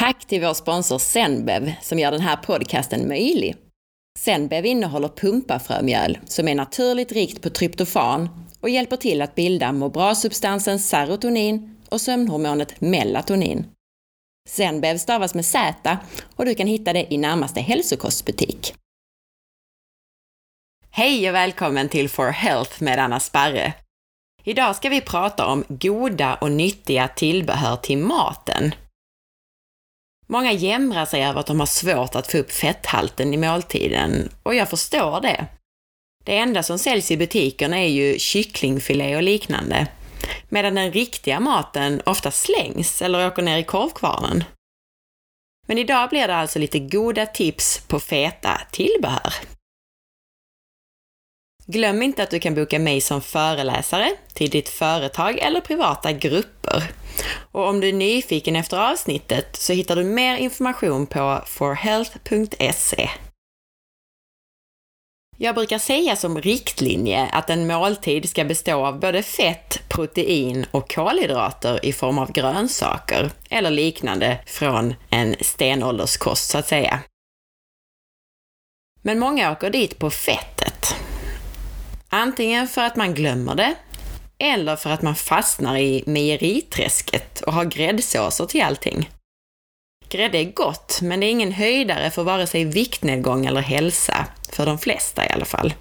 Tack till vår sponsor Zenbev som gör den här podcasten möjlig. Zenbev innehåller pumpafrömjöl som är naturligt rikt på tryptofan och hjälper till att bilda må bra-substansen serotonin och sömnhormonet melatonin. Zenbev stavas med Z och du kan hitta det i närmaste hälsokostbutik. Hej och välkommen till For Health med Anna Sparre. Idag ska vi prata om goda och nyttiga tillbehör till maten. Många jämrar sig över att de har svårt att få upp fetthalten i måltiden och jag förstår det. Det enda som säljs i butikerna är ju kycklingfilé och liknande, medan den riktiga maten ofta slängs eller åker ner i korvkvarnen. Men idag blir det alltså lite goda tips på feta tillbehör. Glöm inte att du kan boka mig som föreläsare till ditt företag eller privata grupper. Och om du är nyfiken efter avsnittet så hittar du mer information på forhealth.se. Jag brukar säga som riktlinje att en måltid ska bestå av både fett, protein och kolhydrater i form av grönsaker eller liknande från en stenålderskost så att säga. Men många åker dit på fettet. Antingen för att man glömmer det eller för att man fastnar i mejeriträsket och har gräddsåser till allting. Grädde är gott, men det är ingen höjdare för vare sig viktnedgång eller hälsa, för de flesta i alla fall.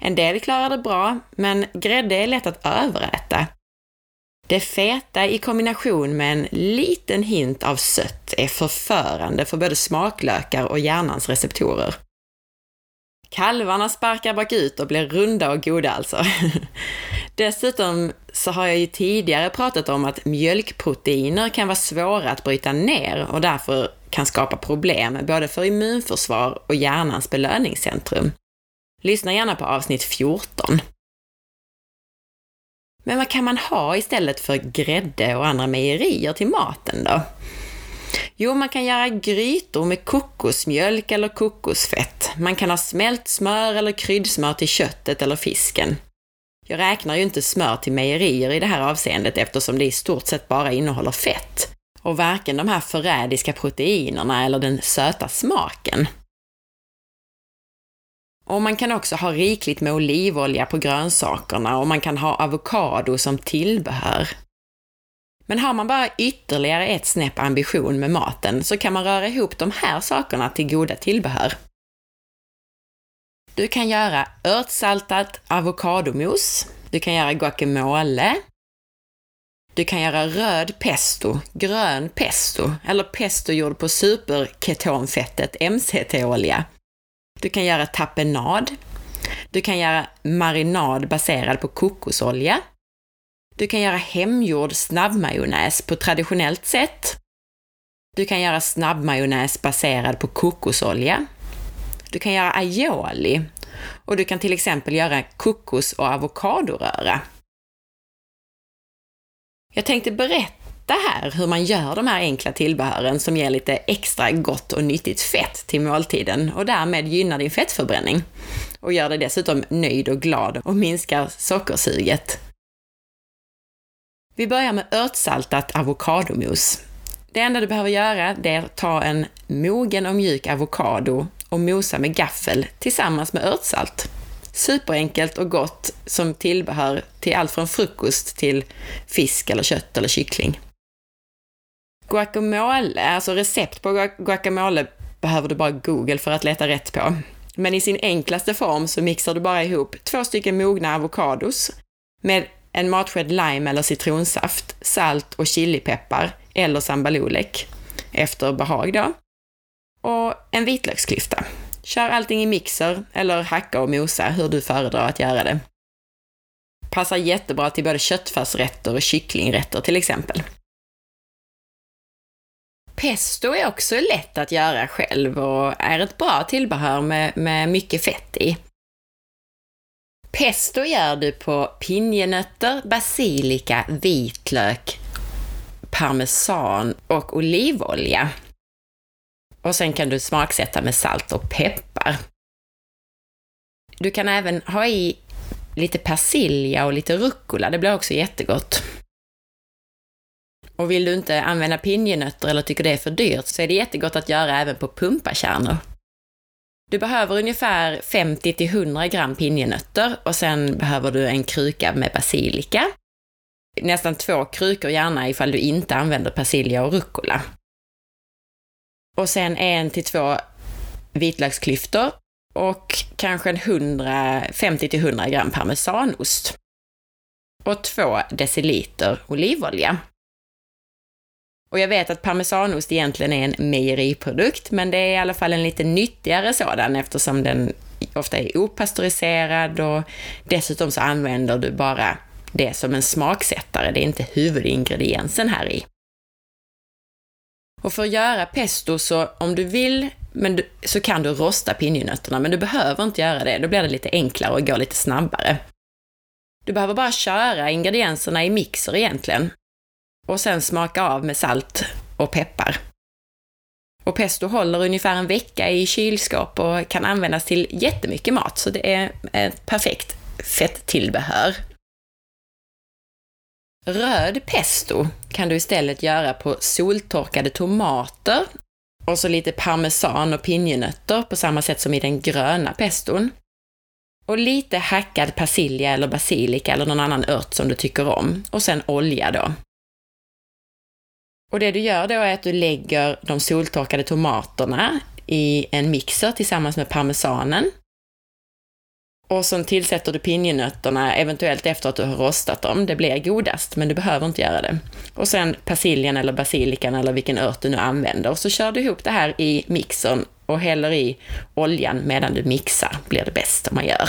En del klarar det bra, men grädde är lätt att överäta. Det feta i kombination med en liten hint av sött är förförande för både smaklökar och hjärnans receptorer. Kalvarna sparkar bakut och blir runda och goda alltså. Dessutom så har jag ju tidigare pratat om att mjölkproteiner kan vara svåra att bryta ner och därför kan skapa problem både för immunförsvar och hjärnans belöningscentrum. Lyssna gärna på avsnitt 14. Men vad kan man ha istället för grädde och andra mejerier till maten då? Jo, man kan göra grytor med kokosmjölk eller kokosfett. Man kan ha smält smör eller kryddsmör till köttet eller fisken. Jag räknar ju inte smör till mejerier i det här avseendet eftersom det i stort sett bara innehåller fett och varken de här förrädiska proteinerna eller den söta smaken. Och man kan också ha rikligt med olivolja på grönsakerna och man kan ha avokado som tillbehör. Men har man bara ytterligare ett snäpp ambition med maten så kan man röra ihop de här sakerna till goda tillbehör. Du kan göra örtsaltat avokadomos. Du kan göra guacamole. Du kan göra röd pesto, grön pesto, eller pesto gjord på superketonfettet MCT-olja. Du kan göra tapenad. Du kan göra marinad baserad på kokosolja. Du kan göra hemgjord snabbmajonnäs på traditionellt sätt. Du kan göra snabbmajonnäs baserad på kokosolja. Du kan göra aioli och du kan till exempel göra kokos och avokadoröra. Jag tänkte berätta här hur man gör de här enkla tillbehören som ger lite extra gott och nyttigt fett till måltiden och därmed gynnar din fettförbränning. Och gör dig dessutom nöjd och glad och minskar sockersuget. Vi börjar med örtsaltat avokadomos. Det enda du behöver göra det är att ta en mogen och mjuk avokado och mosa med gaffel tillsammans med örtsalt. Superenkelt och gott som tillbehör till allt från frukost till fisk eller kött eller kyckling. Guacamole, alltså recept på guacamole behöver du bara Google för att leta rätt på. Men i sin enklaste form så mixar du bara ihop två stycken mogna avokados med en matsked lime eller citronsaft, salt och chilipeppar eller sambalolek efter behag då och en vitlöksklyfta. Kör allting i mixer eller hacka och mosa hur du föredrar att göra det. Passar jättebra till både köttfärsrätter och kycklingrätter till exempel. Pesto är också lätt att göra själv och är ett bra tillbehör med, med mycket fett i. Pesto gör du på pinjenötter, basilika, vitlök, parmesan och olivolja. Och sen kan du smaksätta med salt och peppar. Du kan även ha i lite persilja och lite rucola, det blir också jättegott. Och vill du inte använda pinjenötter eller tycker det är för dyrt så är det jättegott att göra även på pumpakärnor. Du behöver ungefär 50-100 gram pinjenötter och sen behöver du en kruka med basilika. Nästan två krukor gärna ifall du inte använder persilja och rucola. Och sen en till två vitlöksklyftor och kanske en 50-100 gram parmesanost. Och två deciliter olivolja. Och jag vet att parmesanost egentligen är en mejeriprodukt, men det är i alla fall en lite nyttigare sådan eftersom den ofta är opastöriserad och dessutom så använder du bara det som en smaksättare, det är inte huvudingrediensen här i. Och för att göra pesto så, om du vill, men du, så kan du rosta pinjenötterna, men du behöver inte göra det, då blir det lite enklare och går lite snabbare. Du behöver bara köra ingredienserna i mixer egentligen och sen smaka av med salt och peppar. Och pesto håller ungefär en vecka i kylskåp och kan användas till jättemycket mat, så det är ett perfekt fetttillbehör. Röd pesto kan du istället göra på soltorkade tomater och så lite parmesan och pinjenötter på samma sätt som i den gröna peston. Och lite hackad persilja eller basilika eller någon annan ört som du tycker om. Och sen olja då. Och det du gör då är att du lägger de soltorkade tomaterna i en mixer tillsammans med parmesanen. Och sen tillsätter du pinjenötterna, eventuellt efter att du har rostat dem. Det blir godast, men du behöver inte göra det. Och sen persiljan eller basilikan eller vilken ört du nu använder. Och så kör du ihop det här i mixern och häller i oljan medan du mixar, blir det bäst om man gör.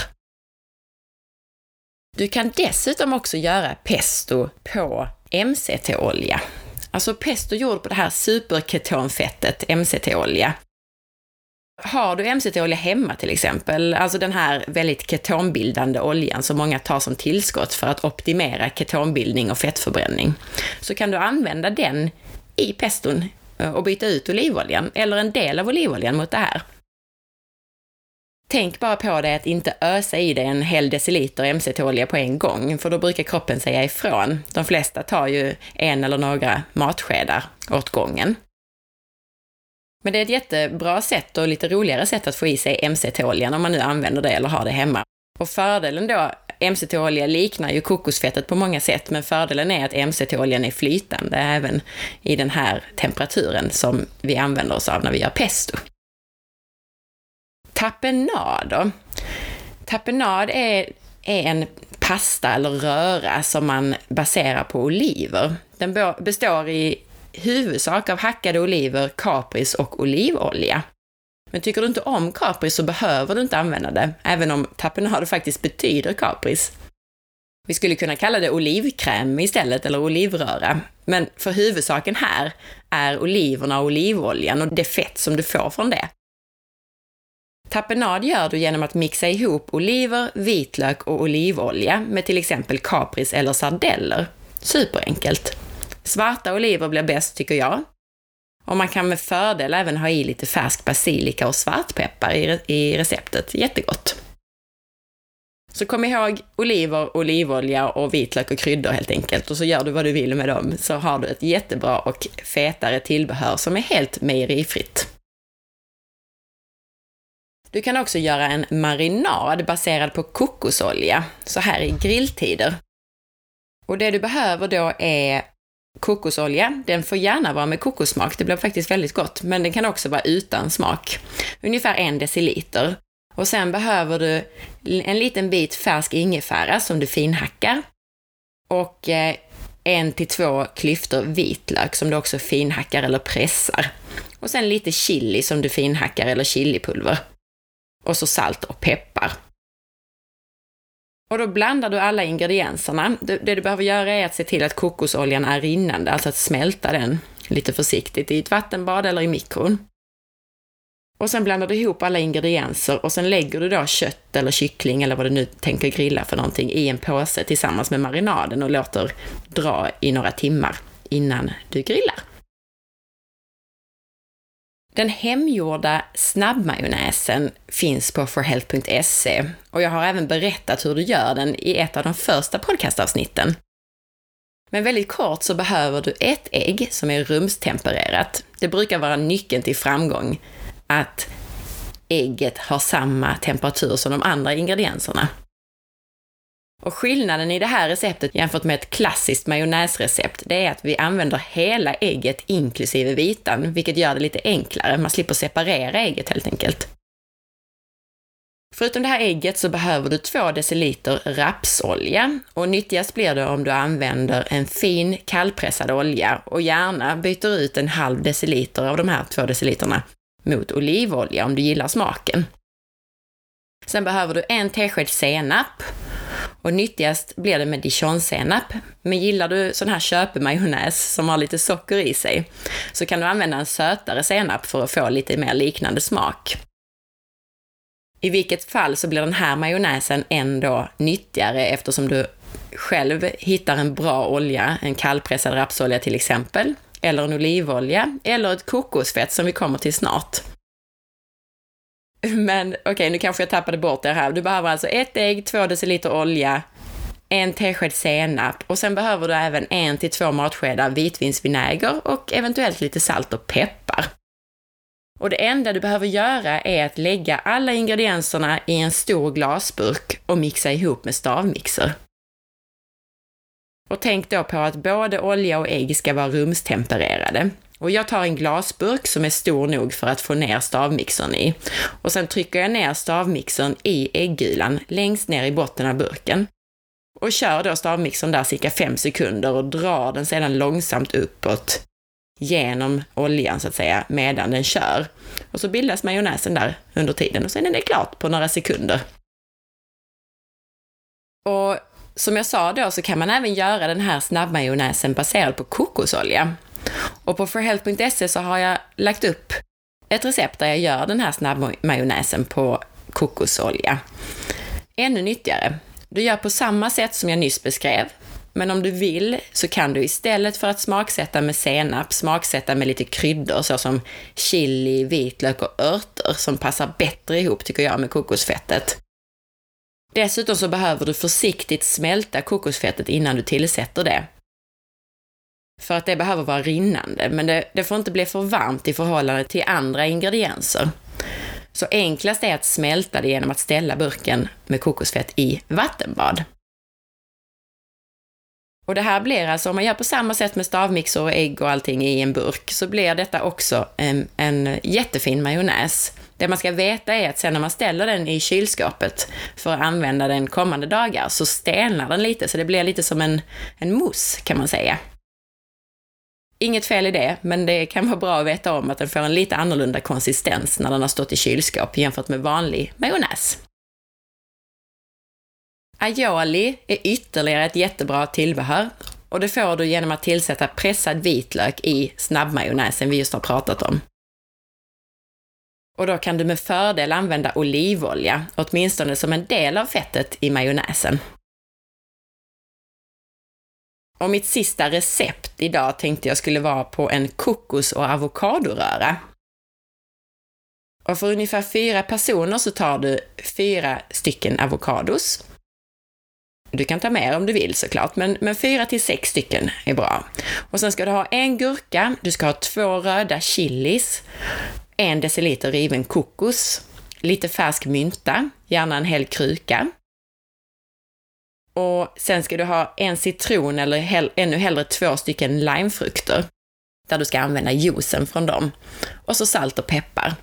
Du kan dessutom också göra pesto på MCT-olja. Alltså pesto gjord på det här superketonfettet, MCT-olja. Har du MCT-olja hemma till exempel, alltså den här väldigt ketonbildande oljan som många tar som tillskott för att optimera ketonbildning och fettförbränning, så kan du använda den i peston eh, och byta ut olivoljan, eller en del av olivoljan mot det här. Tänk bara på det att inte ösa i dig en hel deciliter MCT-olja på en gång, för då brukar kroppen säga ifrån. De flesta tar ju en eller några matskedar åt gången. Men det är ett jättebra sätt och lite roligare sätt att få i sig MCT-oljan om man nu använder det eller har det hemma. Och fördelen då, MCT-olja liknar ju kokosfettet på många sätt, men fördelen är att MCT-oljan är flytande även i den här temperaturen som vi använder oss av när vi gör pesto. Tapenad då? Tapenad är, är en pasta eller röra som man baserar på oliver. Den består i huvudsak av hackade oliver, kapris och olivolja. Men tycker du inte om kapris så behöver du inte använda det, även om tapenade faktiskt betyder kapris. Vi skulle kunna kalla det olivkräm istället, eller olivröra. Men för huvudsaken här är oliverna och olivoljan och det fett som du får från det. Tapenad gör du genom att mixa ihop oliver, vitlök och olivolja med till exempel kapris eller sardeller. Superenkelt. Svarta oliver blir bäst tycker jag. Och man kan med fördel även ha i lite färsk basilika och svartpeppar i, i receptet. Jättegott! Så kom ihåg oliver, olivolja och vitlök och kryddor helt enkelt. Och så gör du vad du vill med dem, så har du ett jättebra och fetare tillbehör som är helt mejerifritt. Du kan också göra en marinad baserad på kokosolja, så här i grilltider. Och det du behöver då är kokosolja. Den får gärna vara med kokossmak, det blir faktiskt väldigt gott, men den kan också vara utan smak. Ungefär en deciliter. Och sen behöver du en liten bit färsk ingefära som du finhackar. Och eh, en till två klyftor vitlök som du också finhackar eller pressar. Och sen lite chili som du finhackar eller chilipulver. Och så salt och peppar. Och då blandar du alla ingredienserna. Det, du behöver göra är att se till att kokosoljan är rinnande, alltså att smälta den lite försiktigt i ett vattenbad eller i mikron. Och sen blandar du ihop alla ingredienser och sen lägger du då kött eller kyckling eller vad du nu tänker grilla för någonting i en påse tillsammans med marinaden och låter dra i några timmar innan du grillar. Den hemgjorda snabbmajonnäsen finns på forhealth.se och jag har även berättat hur du gör den i ett av de första podcastavsnitten. Men väldigt kort så behöver du ett ägg som är rumstempererat. Det brukar vara nyckeln till framgång, att ägget har samma temperatur som de andra ingredienserna. Och skillnaden i det här receptet jämfört med ett klassiskt majonnäsrecept, det är att vi använder hela ägget inklusive vitan, vilket gör det lite enklare. Man slipper separera ägget helt enkelt. Förutom det här ägget så behöver du 2 deciliter rapsolja och nyttigast blir det om du använder en fin kallpressad olja och gärna byter ut en halv deciliter av de här 2 deciliterna mot olivolja om du gillar smaken. Sen behöver du en tesked senap och nyttigast blir det med dijonsenap. Men gillar du sån här köpemajonnäs som har lite socker i sig så kan du använda en sötare senap för att få lite mer liknande smak. I vilket fall så blir den här majonnäsen ändå nyttigare eftersom du själv hittar en bra olja, en kallpressad rapsolja till exempel, eller en olivolja, eller ett kokosfett som vi kommer till snart. Men okej, okay, nu kanske jag tappade bort det här. Du behöver alltså ett ägg, två deciliter olja, en tesked senap och sen behöver du även en till två matskedar vitvinsvinäger och eventuellt lite salt och peppar. Och det enda du behöver göra är att lägga alla ingredienserna i en stor glasburk och mixa ihop med stavmixer. Och tänk då på att både olja och ägg ska vara rumstempererade. Och jag tar en glasburk som är stor nog för att få ner stavmixern i. Och sen trycker jag ner stavmixern i äggulan längst ner i botten av burken. Och kör då stavmixern där cirka 5 sekunder och drar den sedan långsamt uppåt genom oljan så att säga, medan den kör. Och så bildas majonnäsen där under tiden och sen är det klart på några sekunder. Och som jag sa då så kan man även göra den här snabbmajonnäsen baserad på kokosolja. Och på forhealth.se så har jag lagt upp ett recept där jag gör den här snabbmajonnäsen på kokosolja. Ännu nyttigare. Du gör på samma sätt som jag nyss beskrev, men om du vill så kan du istället för att smaksätta med senap, smaksätta med lite kryddor såsom chili, vitlök och örter som passar bättre ihop tycker jag med kokosfettet. Dessutom så behöver du försiktigt smälta kokosfettet innan du tillsätter det. För att det behöver vara rinnande, men det, det får inte bli för varmt i förhållande till andra ingredienser. Så enklast är att smälta det genom att ställa burken med kokosfett i vattenbad. Och det här blir alltså, om man gör på samma sätt med stavmixer och ägg och allting i en burk, så blir detta också en, en jättefin majonnäs. Det man ska veta är att sen när man ställer den i kylskåpet för att använda den kommande dagar så stelnar den lite, så det blir lite som en, en mousse kan man säga. Inget fel i det, men det kan vara bra att veta om att den får en lite annorlunda konsistens när den har stått i kylskåp jämfört med vanlig majonnäs. Aioli är ytterligare ett jättebra tillbehör och det får du genom att tillsätta pressad vitlök i snabbmajonnäsen vi just har pratat om. Och då kan du med fördel använda olivolja, åtminstone som en del av fettet i majonnäsen. Och mitt sista recept idag tänkte jag skulle vara på en kokos och avokadoröra. Och för ungefär fyra personer så tar du fyra stycken avokados, du kan ta mer om du vill såklart, men, men fyra till sex stycken är bra. Och sen ska du ha en gurka, du ska ha två röda chilis, en deciliter riven kokos, lite färsk mynta, gärna en hel kruka. Och sen ska du ha en citron eller hell, ännu hellre två stycken limefrukter, där du ska använda juicen från dem. Och så salt och peppar.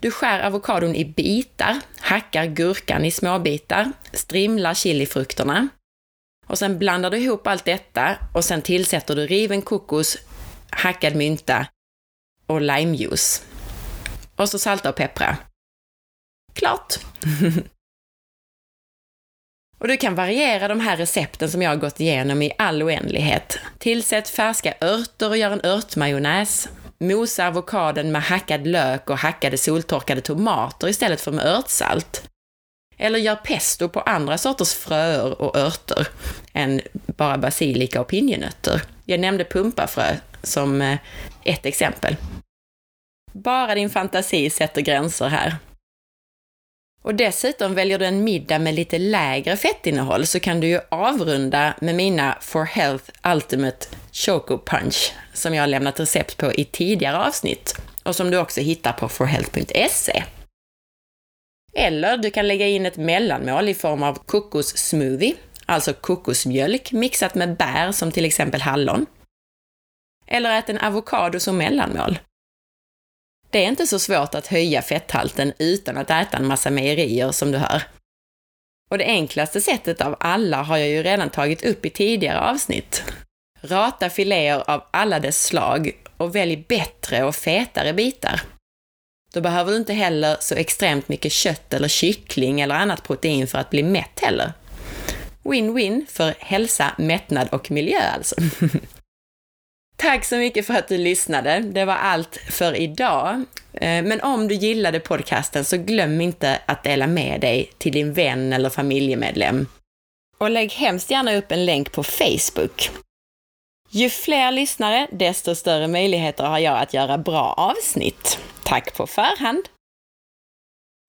Du skär avokadon i bitar, hackar gurkan i småbitar, strimlar chilifrukterna. Och sen blandar du ihop allt detta och sen tillsätter du riven kokos, hackad mynta och limejuice. Och så salta och peppra. Klart! och du kan variera de här recepten som jag har gått igenom i all oändlighet. Tillsätt färska örter och gör en örtmajonnäs. Mosa avokaden med hackad lök och hackade soltorkade tomater istället för med örtsalt. Eller gör pesto på andra sorters fröer och örter än bara basilika och pinjenötter. Jag nämnde pumpafrö som eh, ett exempel. Bara din fantasi sätter gränser här. Och dessutom väljer du en middag med lite lägre fettinnehåll så kan du ju avrunda med mina For Health Ultimate Choco Punch som jag har lämnat recept på i tidigare avsnitt och som du också hittar på forhealth.se. Eller du kan lägga in ett mellanmål i form av kokossmoothie, alltså kokosmjölk mixat med bär som till exempel hallon. Eller ät en avokado som mellanmål. Det är inte så svårt att höja fetthalten utan att äta en massa mejerier som du hör. Och det enklaste sättet av alla har jag ju redan tagit upp i tidigare avsnitt. Rata filéer av alla dess slag och välj bättre och fetare bitar. Då behöver du inte heller så extremt mycket kött eller kyckling eller annat protein för att bli mätt heller. Win-win för hälsa, mättnad och miljö alltså. Tack så mycket för att du lyssnade. Det var allt för idag. Eh, men om du gillade podcasten så glöm inte att dela med dig till din vän eller familjemedlem. Och lägg hemskt gärna upp en länk på Facebook. Ju fler lyssnare, desto större möjligheter har jag att göra bra avsnitt. Tack på förhand!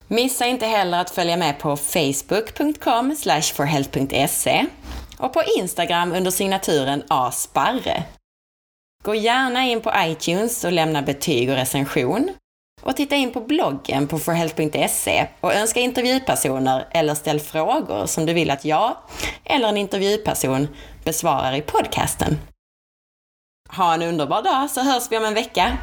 Missa inte heller att följa med på facebook.com forhealth.se och på Instagram under signaturen asparre. Gå gärna in på iTunes och lämna betyg och recension. Och titta in på bloggen på forhealth.se och önska intervjupersoner eller ställ frågor som du vill att jag eller en intervjuperson besvarar i podcasten. Ha en underbar dag så hörs vi om en vecka.